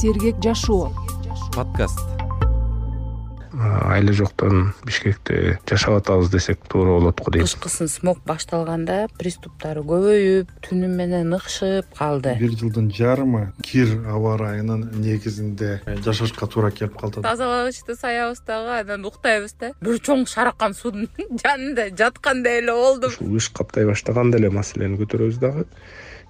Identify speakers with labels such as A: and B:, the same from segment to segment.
A: сергек жашоо.
B: Подкаст.
C: Айла жоктон бишкекте жашап атабыз десек туура болот го дейм.
D: Кышкысын смог башталганда приступтары көбөйүп түнү менен ыкшып калды.
E: Бир жылдын жарымы кир аба ырайынын негизинде жашашка туура келип калды.
D: Тазалагычты саябыз дагы анан уктайбыз да. Бир чоң шаракан судун жанында жаткандай эле болдум.
C: Ушул кыш каптай баштаганда эле маселени көтөрөбүз дагы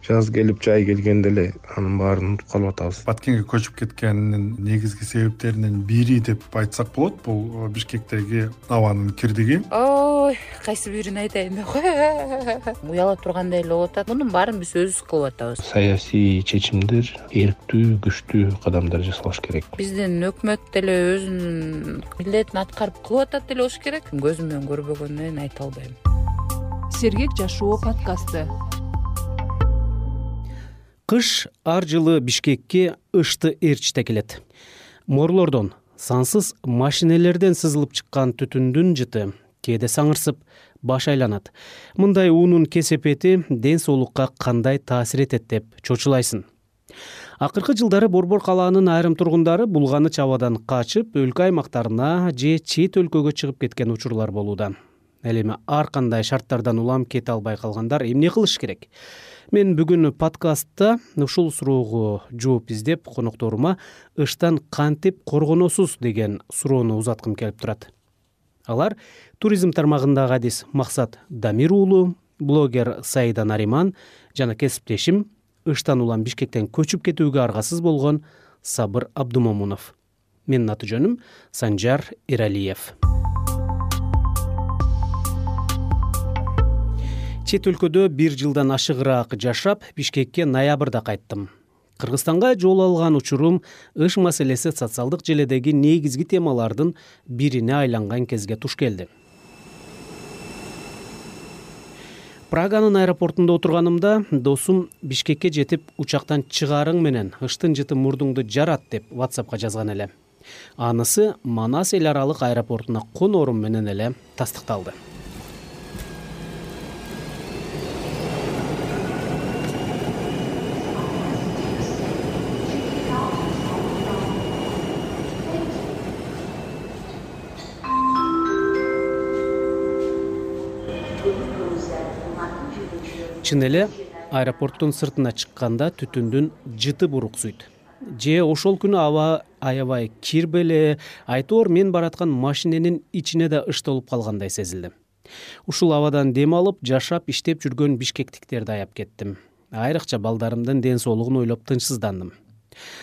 C: жаз келип жай келгенде эле анын баарын унутуп калып атабыз.
E: Баткенге көчүп кеткенинин негизги себептеринин бири деп айтсак болот бул э, бишкектеги абанын кирдиги.
D: Ой кайсы бирин айтайын деп. Уяла тургандай эле болуп атат. Мунун баарын биз өзүбүз кылып атабыз.
C: Саясий чечимдер эрктүү күчтүү кадамдар жасалыш керек.
D: Биздин өкмөт деле өзүнүн милдетин аткарып кылып атат деле болуш керек. Көзүм менен көрбөгөндөн айта албайм.
A: Сергек жашоо подкасты
F: кыш ар жылы бишкекке ышты ээрчите келет. Mooрлордон сансыз машинелерден сызылып чыккан түтүндүн жыты кээде саңырсып баш айланат. Мындай уунун кесепети ден соолукка кандай таасир этет деп чочулайсың? Акыркы жылдары борбор калаанын айрым тургундары булганыч абадан качып өлкө аймактарына же чет өлкөгө чыгып кеткен учурлар болууда ал эми ар кандай шарттардан улам кете албай калгандар эмне кылыш керек? Мен бүгүн подкастта ушул суроого жооп издеп конокторума ыштан кантип коргоносуз деген суроону узаткым келип турат. Алар туризм тармагындагы адис максат дамир уулу блогер саида нариман жана кесиптешим ыштан улам бишкектен көчүп кетүүгө аргасыз болгон сабыр абдумомунов менин аты жөнүм санжар эралиев чет өлкөдө бир жылдан ашыгыраак жашап бишкекке ноябрда кайттым. Кыргызстанга жол алган учурум ыш маселеси социалдык желедеги негизги темалардын бирине айланган кезге туш келди. Праганын аэропортунда отурганымда досум бишкекке жетип учактан чыгаарың менен ыштын жыты мурдуңду жарат деп whatsappка жазган эле. Анысы манас эл аралык аэропортуна коноорум менен эле тастыкталды чын эле аэропорттун сыртына чыкканда түтүндүн жыты буруксуйт. Же ошол күнү аба аябай кир беле айтор мен бараткан машиненин ичине да ыш толуп калгандай сезилди ушул абадан дем алып жашап иштеп жүргөн бишкектиктерди аяп кеттим. Айрыкча балдарымдын ден соолугун ойлоп тынчсыздандым.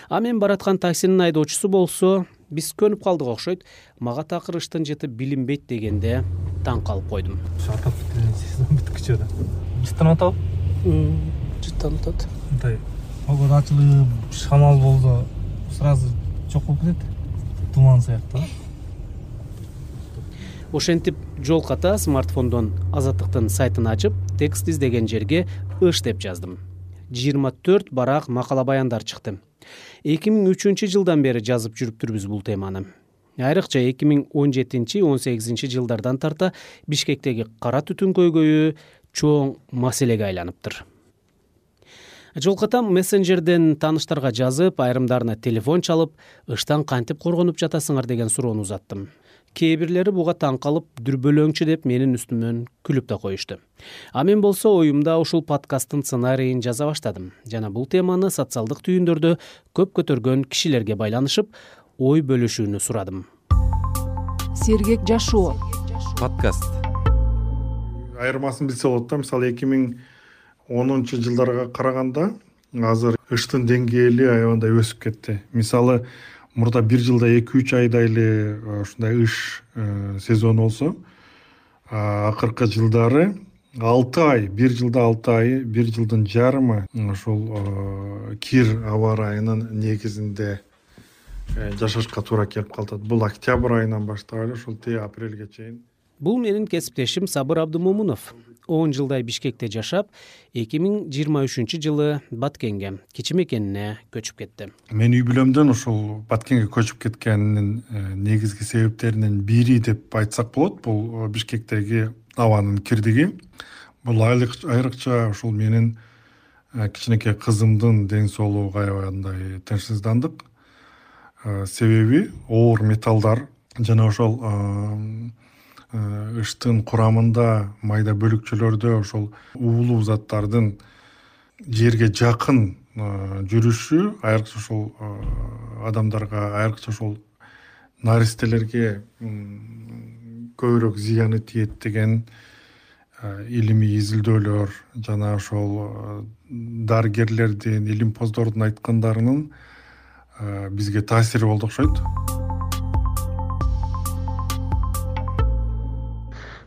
F: А мен бараткан таксинин айдоочусу болсо биз көнүп калдык окшойт мага такыр ыштын жыты билинбейт дегенде таң калып койдум.
G: Сезон бүткүчө да жыттанып атабы
F: жыттанып атат.
G: Мындай погода ачылып шамал болсо сразу жок болуп кетет. Туман сыяктуу
F: ошентип жол ката смартфондон азаттыктын сайтын ачып текст издеген жерге ыш деп жаздым. Жыйырма төрт барак макала баяндар чыкты. Эки миң үчүнчү жылдан бери жазып жүрүптүрбүз бул теманы. Айрыкча эки миң он жетинчи он сегизинчи жылдардан тарта бишкектеги кара түтүн көйгөйү чоң маселеге айланыптыр. Жол ката мессенджерден тааныштарга жазып айрымдарына телефон чалып ыштан кантип коргонуп жатасыңар деген суроону узаттым. Кээ бирлери буга таң калып дүрбөлөңчү деп менин үстүмөн күлүп да коюшту. А мен болсо оюмда ушул подкасттын сценарийин жаза баштадым. Жана бул теманы социалдык түйүндөрдө көп көтөргөн кишилерге байланышып ой бөлүшүүнү сурадым.
A: Сергек жашоо.
B: Подкаст
E: айырмасын билсе болот да. Мисалы эки миң онунчу жылдарга караганда азыр ыштын деңгээли аябагандай өсүп кетти. Мисалы мурда бир жылда эки үч айда эле ушундай ыш э, сезону болсо акыркы жылдары алты ай бир жылда алты ай бир жылдын жарымы ушул э, кир аба ырайынын негизинде э, жашашка туура келип калып бул октябрь айынан баштап эле ушул тээ апрелге чейин
F: бул менин кесиптешим сабыр абдымомунов. Он жылдай бишкекте жашап эки миң жыйырма үчүнчү жылы баткенге кичи мекенине көчүп кетти.
E: Мен үй бүлөмдөн ушул баткенге көчүп кеткенинин э, негизги себептеринин бири деп айтсак болот бул э, бишкектеги абанын кирдиги. Бул айрыкча ушул менин э, кичинекей кызымдын ден соолугу аябагындай тынчсыздандык себеби оор металлдар жана ошол ыштын курамында майда бөлүкчөлөрдө ошол уулуу заттардын жерге жакын жүрүшү айрыкча ошол адамдарга айрыкча ошол наристелерге көбүрөөк зыяны тиет деген илимий изилдөөлөр жана ошол дарыгерлердин илимпоздордун айткандарынын бизге таасири болду окшойт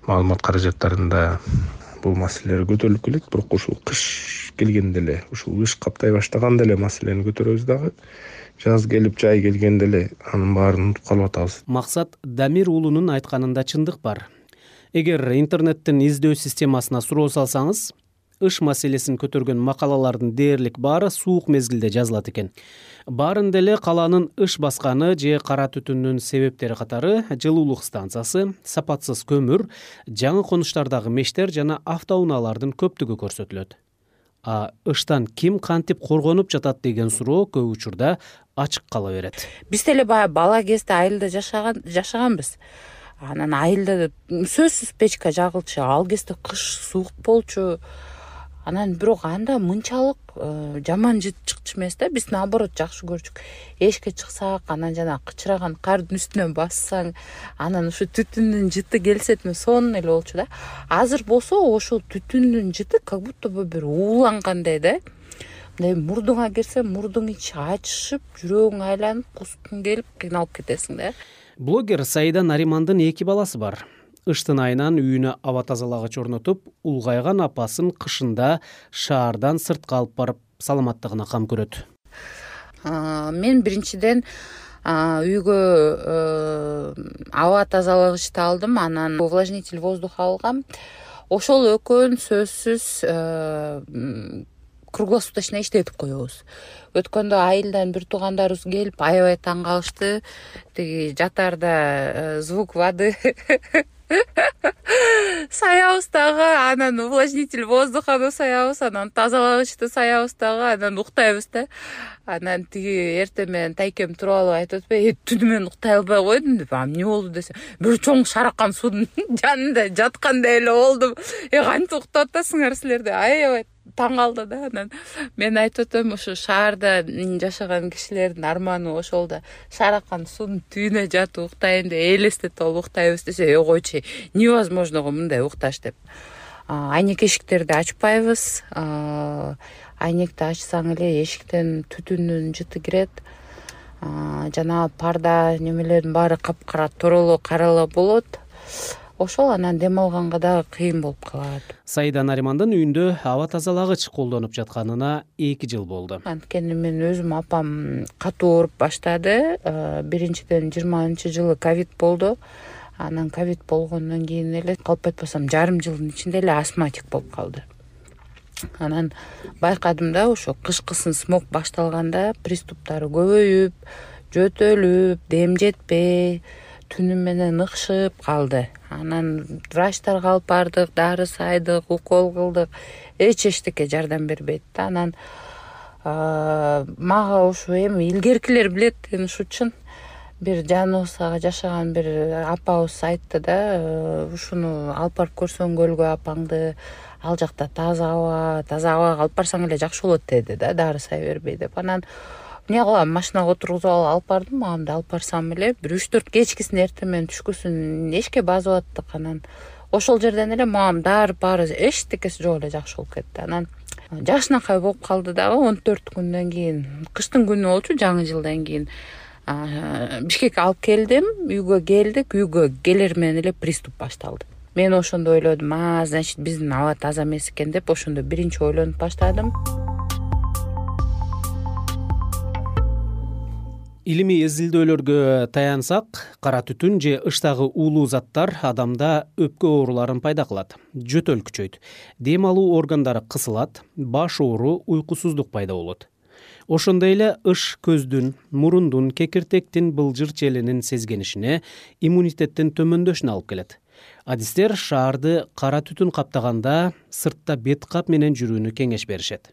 C: маалымат каражаттарында бул маселелер көтөрүлүп келет. Бирок ушул кыш келгенде эле ушул кыш каптай баштаганда эле маселени көтөрөбүз дагы. Жаз келип жай келгенде эле анын баарын унутуп калып атабыз
F: максат дамир уулунун айтканында чындык бар. Эгер интернеттин издөө системасына суроо салсаңыз ыш маселесин көтөргөн макалалардын дээрлик баары суук мезгилде жазылат экен. Баарында эле калаанын ыш басканы же кара түтүндүн себептери катары жылуулук станциясы сапатсыз көмүр жаңы конуштардагы мештер жана автоунаалардын көптүгү көрсөтүлөт. А ыштан ким кантип коргонуп жатат деген суроо көп учурда ачык кала берет.
D: Биз деле баягы бала кезде айылда жашаган жашаганбыз. Анан айылда сөзсүз печка жагылчу ал кезде кыш суук болчу анан бирок анда мынчалык э, жаман жыт чыкчу эмес да. Биз наоборот жакшы көрчүк. Эшикке чыксак анан жанагы кычыраган кардын үстүнө бассаң анан ушу түтүндүн жыты келсетме сонун эле болчу да. Азыр болсо ошол түтүндүн жыты как будто бы бир уулангандай да. Мындай мурдуңа кирсе мурдуң ичи ачышып жүрөгүң айланып кускуң келип кыйналып кетесиң да.
F: Блогер саида наримандын эки баласы бар ыштын айынан үйүнө аба тазалагыч орнотуп улгайган апасын кышында шаардан сыртка алып барып саламаттыгына кам көрөт.
D: Мен биринчиден үйгө аба тазалагычты алдым анан увлажнитель воздуха алгам. Ошол экөөнү сөзсүз круглосуточно иштетип коебуз. Өткөндө айылдан бир туугандарыбыз келип аябай таң калышты. Тиги жатаарда э, звук воды саябыз дагы анан увлажнитель воздуханы саябыз анан тазалагычты саябыз дагы анан уктайбыз да. Анан тиги эртең менен тайкем туруп алып айтып атпайбы э түнү менен уктай албай койдум деп а эмне болду? десем бир чоң шаракан суунун жанында жаткандай эле болдум. Э кантип уктап атасыңар силер деп аябай таң калды да анан. Мен айтып атам ушу шаарда жашаган кишилердин арманы ошол да. Шаракан суунун түбүнө жатып уктайын деп элестетип алып уктайбыз десе ой койчу невозможного мындай укташ деп. Айнек эшиктерди ачпайбыз. Айнекти ачсаң эле эшиктен түтүндүн жыты кирет. Жанагы парда немелердин баары капкара тороло кара болот ошол анан дем алганга дагы кыйын болуп калат.
F: Саида наримандын үйүндө аба тазалагыч колдонуп жатканына эки жыл болду.
D: Анткени мен өзүм апам катуу ооруп баштады. Э, биринчиден жыйырманчы жылы ковид болду. Анан ковид болгондон кийин эле калп айтпасам жарым жылдын ичинде эле астматик болуп калды. Анан байкадым да ошо кышкысын смог башталганда приступтары көбөйүп жөтөлүп дем жетпей түнү менен ыкшып калды. Анан врачтарга алып бардык дары сайдык укол кылдык эч эчтеке жардам бербейт да. Анан мага ушу эми илгеркилер билет ушу чын. Бир жаныбызга жашаган бир апабыз айтты да «Э, ушуну алып барып көрсөң көлгө апаңды ал жакта таза аба таза абага алып барсаң эле жакшы болот деди да дары сай бербей деп. Анан эмне кылам? Машинага отургузуп алып алып бардым мамамды алып барсам эле. Бир үч төрт кечкисин эртең менен түшкүсүн эшикке басып аттык анан. Ошол жерден эле мамам дарып баары эчтекеси жок эле жакшы болуп кетти. Анан жакшынакай болуп калды дагы он төрт күндөн кийин. Кыштын күнү болчу жаңы жылдан кийин. Бишкекке алып келдим үйгө келдик. Үйгө келер менен эле приступ башталды. Мен ошондо ойлодум. А значит биздин аба таза эмес экен деп ошондо биринчи ойлонуп баштадым
F: илимий изилдөөлөргө таянсак кара түтүн же ыштагы уулуу заттар адамда өпкө ооруларын пайда кылат жөтөл күчөйт. Дем алуу органдары кысылат баш оору уйкусуздук пайда болот. Ошондой эле ыш көздүн мурундун кекиртектин былжыр челинин сезгенишине иммунитеттин төмөндөшүнө алып келет. Адистер шаарды кара түтүн каптаганда сыртта бет кап менен жүрүүнү кеңеш беришет.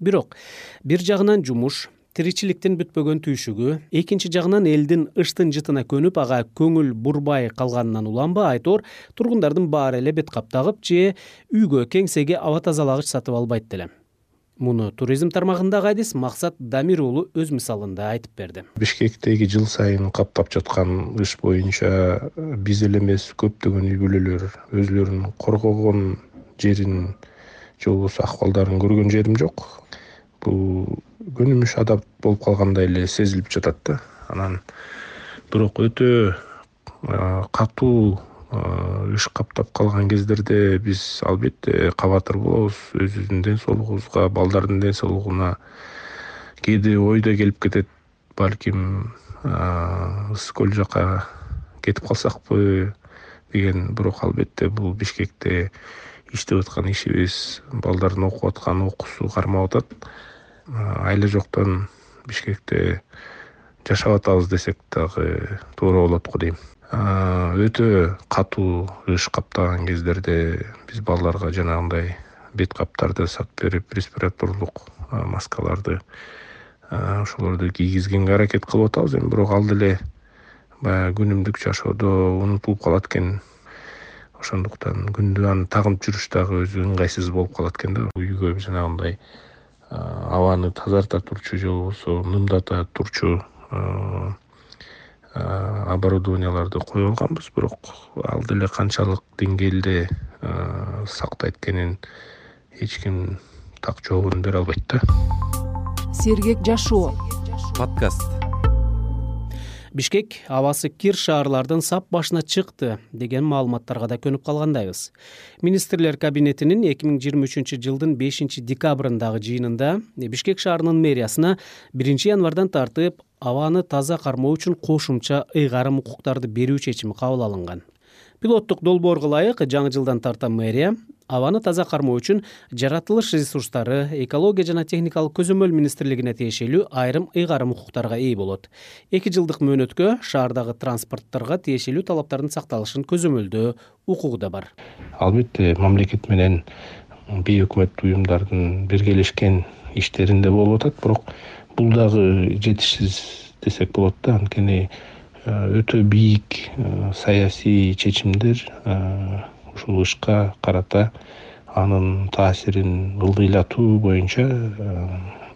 F: Бирок бир жагынан жумуш тиричиликтин бүтпөгөн түйшүгү экинчи жагынан элдин ыштын жытына көнүп ага көңүл бурбай калганынан уланбы айтор тургундардын баары эле бет кап тагып же үйгө кеңсеге аба тазалагыч сатып албайт деле. Муну туризм тармагындагы адис максат дамир уулу өз мисалында айтып берди.
C: Бишкектеги жыл сайын каптап жаткан ыш боюнча биз эле эмес көптөгөн үй бүлөлөр өзүлөрүн коргогон жерин же болбосо акыбалдарын көргөн жерим жок. Бул көнүмүш адат болуп калгандай эле сезилип жатат да. Анан бирок өтө катуу ыш каптап калган кездерде биз албетте кабатыр болобуз өзүбүздүн ден соолугубузга балдардын ден соолугуна кээде ой да келип кетет. Балким ысык көл жака кетип калсакпы деген бирок албетте бул бишкекте иштеп аткан ишибиз балдардын окуп аткан окуусу кармап атат айла жоктон бишкекте жашап атабыз десек дагы туура болот го дейм. Өтө катуу ыш каптаган кездерде биз балдарга жанагындай бет каптарды сатып берип респираторлук маскаларды ошолорду кийгизгенге аракет кылып атабыз эми. Бирок ал деле баягы күнүмдүк жашоодо унутулуп калат экен. Ошондуктан күндү аны тагынып жүрүш дагы өзү ыңгайсыз болуп калат экен да. Үйгө жанагындай абаны тазарта турчу же болбосо нымдата турчу оборудованияларды коюп алганбыз бирок ал деле канчалык деңгээлде сактайт экенин эч ким так жообун бере албайт да.
A: Сергек жашоо.
B: Подкаст
F: бишкек абасы кир шаарлардын сап башына чыкты деген маалыматтарга да көнүп калгандайбыз. Министрлер кабинетинин эки миң жыйырма үчүнчү жылдын бешинчи декабрындагы жыйынында бишкек шаарынын мэриясына биринчи январдан тартып абаны таза кармоо үчүн кошумча ыйгарым укуктарды берүү чечими кабыл алынган пилоттук долбоорго ылайык жаңы жылдан тарта мэрия. Абаны таза кармоо үчүн жаратылыш ресурстары экология жана техникалык көзөмөл министрлигине тиешелүү айрым ыйгарым укуктарга ээ болот. Эки жылдык мөөнөткө шаардагы транспортторго тиешелүү талаптардын сакталышын көзөмөлдөө укугу да бар.
C: Албетте мамлекет менен бейөкмөттүк уюмдардын биргелешкен иштеринде болуп атат бирок бул дагы жетишсиз десек болот да анткени өтө бийик э, саясий чечимдер э, ушул ышка карата анын таасирин ылдыйлатуу боюнча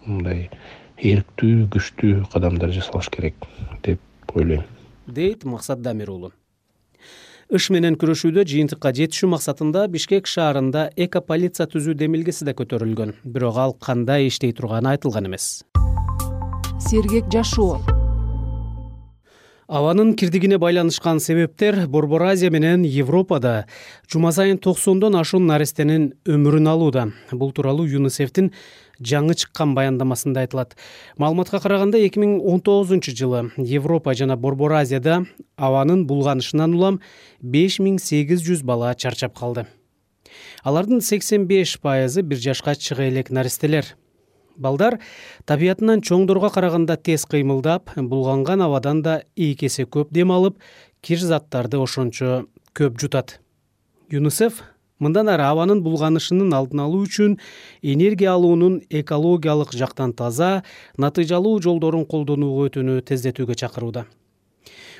C: мындай эрктүү күчтүү кадамдар жасалыш керек деп ойлойм.
F: Дейт максат дамир уулу ыш менен күрөшүүдө жыйынтыкка жетишүү максатында бишкек шаарында эко полиция түзүү демилгеси да көтөрүлгөн. Бирок ал кандай иштей турганы айтылган эмес.
A: Сергек жашоо
F: абанын кирдигине байланышкан себептер борбор азия менен европада жума сайын токсондон ашуун нарестенин өмүрүн алууда. Бул тууралуу юнисефтин жаңы чыккан баяндамасында айтылат. Маалыматка караганда эки миң он тогузунчу жылы европа жана борбор азияда абанын булганышынан улам беш миң сегиз жүз бала чарчап калды. Алардын сексен беш пайызы бир жашка чыга элек нарестелер балдар табиятынан чоңдорго караганда тез кыймылдап булганган абадан да эки эсе көп дем алып кир заттарды ошончо көп жутат. Юнисеф мындан ары абанын булганышынын алдын алуу үчүн энергия алуунун экологиялык жактан таза натыйжалуу жолдорун колдонууга өтүүнү тездетүүгө чакырууда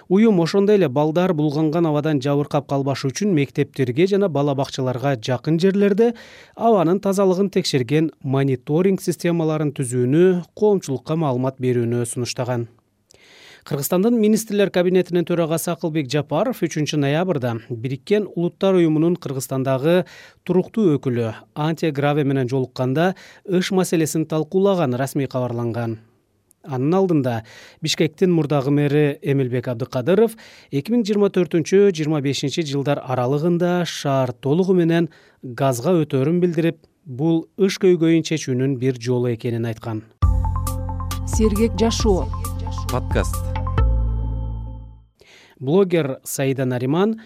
F: уюм ошондой эле балдар булганган абадан жабыркап калбашы үчүн мектептерге жана бала бакчаларга жакын жерлерде абанын тазалыгын текшерген мониторинг системаларын түзүүнү коомчулукка маалымат берүүнү сунуштаган. Кыргызстандын министрлер кабинетинин төрагасы акылбек жапаров үчүнчү ноябрда бириккен улуттар уюмунун кыргызстандагы туруктуу өкүлү антия граве менен жолукканда ыш маселесин талкуулаганы расмий кабарланган анын алдында бишкектин мурдагы мэри эмилбек абдыкадыров эки миң жыйырма төртүнчү жыйырма бешинчи жылдар аралыгында шаар толугу менен газга өтөөрүн билдирип бул ыш көйгөйүн чечүүнүн бир жолу экенин айткан.
A: Сергек жашоо.
B: Подкаст.
F: Блогер саида нариман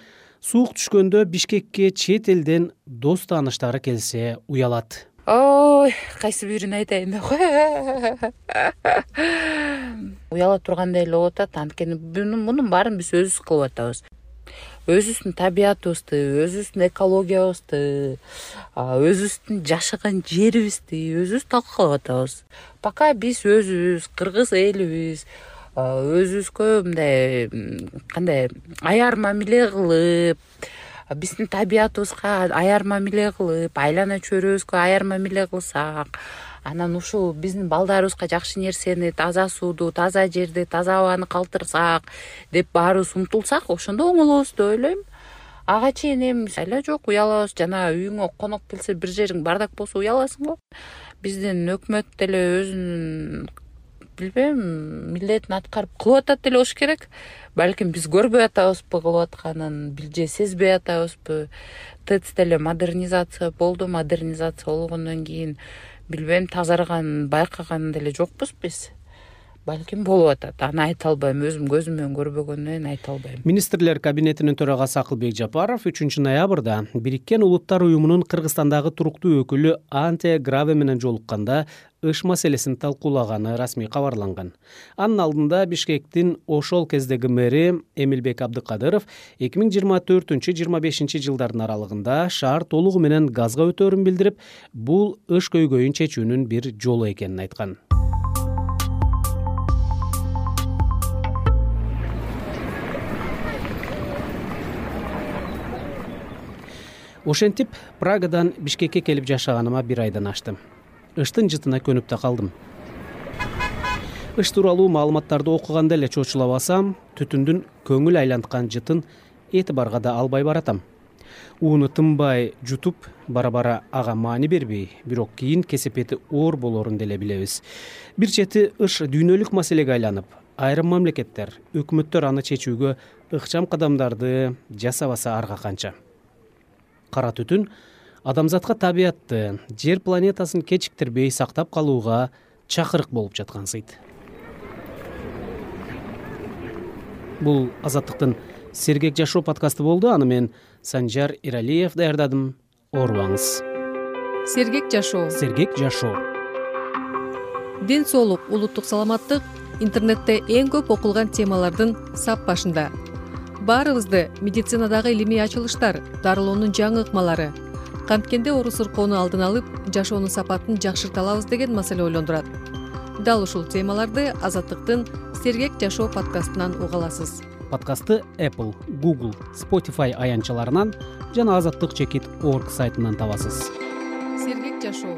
F: суук түшкөндө бишкекке чет элден дос тааныштары келсе уялат
D: ой кайсы бирин айтайын деп кой. Уяла тургандай эле болуп атат. Анткени мунун баарын биз өзүбүз кылып атабыз. Өзүбүздүн табиятыбызды өзүбүздүн экологиябызды өзүбүздүн жашаган жерибизди өзүбүз талкалап атабыз. Пока биз өзүбүз кыргыз элибиз өзүбүзгө мындай кандай аяр мамиле кылып биздин табиятыбызга аяр мамиле кылып айлана чөйрөбүзгө аяр мамиле кылсак анан ушул биздин балдарыбызга жакшы нерсени таза сууду таза жерди таза абаны калтырсак деп баарыбыз умтулсак ошондо оңолобуз деп ойлойм. Ага чейин эми эле жок уялабыз. Жана үйүңө конок келсе бир жериң бардак болсо уяласың го биздин өкмөт деле өзүнүн билбейм милдетин аткарып кылып атат деле болуш керек. Балким биз көрбөй атабызбы кылып атканын же сезбей атабызбы. Тэц деле модернизация болду модернизация болгондон кийин билбейм тазарганын байкаган деле жокпуз биз балким болуп атат. Аны айта албайм. Өзүм көзүм менен көрбөгөндөн айта албайм.
F: Министрлер кабинетинин төрагасы акылбек жапаров үчүнчү ноябрда бириккен улуттар уюмунун кыргызстандагы туруктуу өкүлү антия граве менен жолукканда ыш маселесин талкуулаганы расмий кабарланган. Анын алдында бишкектин ошол кездеги мэри эмилбек абдыкадыров эки миң жыйырма төртүнчү жыйырма бешинчи жылдардын аралыгында шаар толугу менен газга өтөөрүн билдирип бул ыш көйгөйүн чечүүнүн бир жолу экенин айткан ошентип прагадан бишкекке келип жашаганыма бир айдан ашты ыштын жытына көнүп да калдым. Ыш тууралуу маалыматтарды окуганда эле чочулабасам түтүндүн көңүл айланткан жытын этибарга да албай баратам. Ууну тынбай жутуп бара бара ага маани бербей бирок кийин кесепети оор болоорун деле билебиз. Бир чети ыш дүйнөлүк маселеге айланып айрым мамлекеттер өкмөттөр аны чечүүгө ыкчам кадамдарды жасабаса арга канча кара түтүн адамзатка табиятты жер планетасын кечиктирбей сактап калууга чакырык болуп жаткансыйт бул азаттыктын сергек жашоо подкасты болду. Аны мен санжар эралиев даярдадым. Оорубаңыз
A: сергек жашоо.
F: Сергек жашоо.
A: Ден соолук улуттук саламаттык интернетте эң көп окулган темалардын сап башында баарыбызды медицинадагы илимий ачылыштар дарылоонун жаңы ыкмалары канткенде оору сыркоону алдын алып жашоонун сапатын жакшырта алабыз деген маселе ойлондурат. Дал ушул темаларды азаттыктын сергек жашоо подкастынан уга аласыз.
F: Подкастты apple google spotify аянтчаларынан жана азаттык чекит орг сайтынан табасыз.
A: Сергек жашоо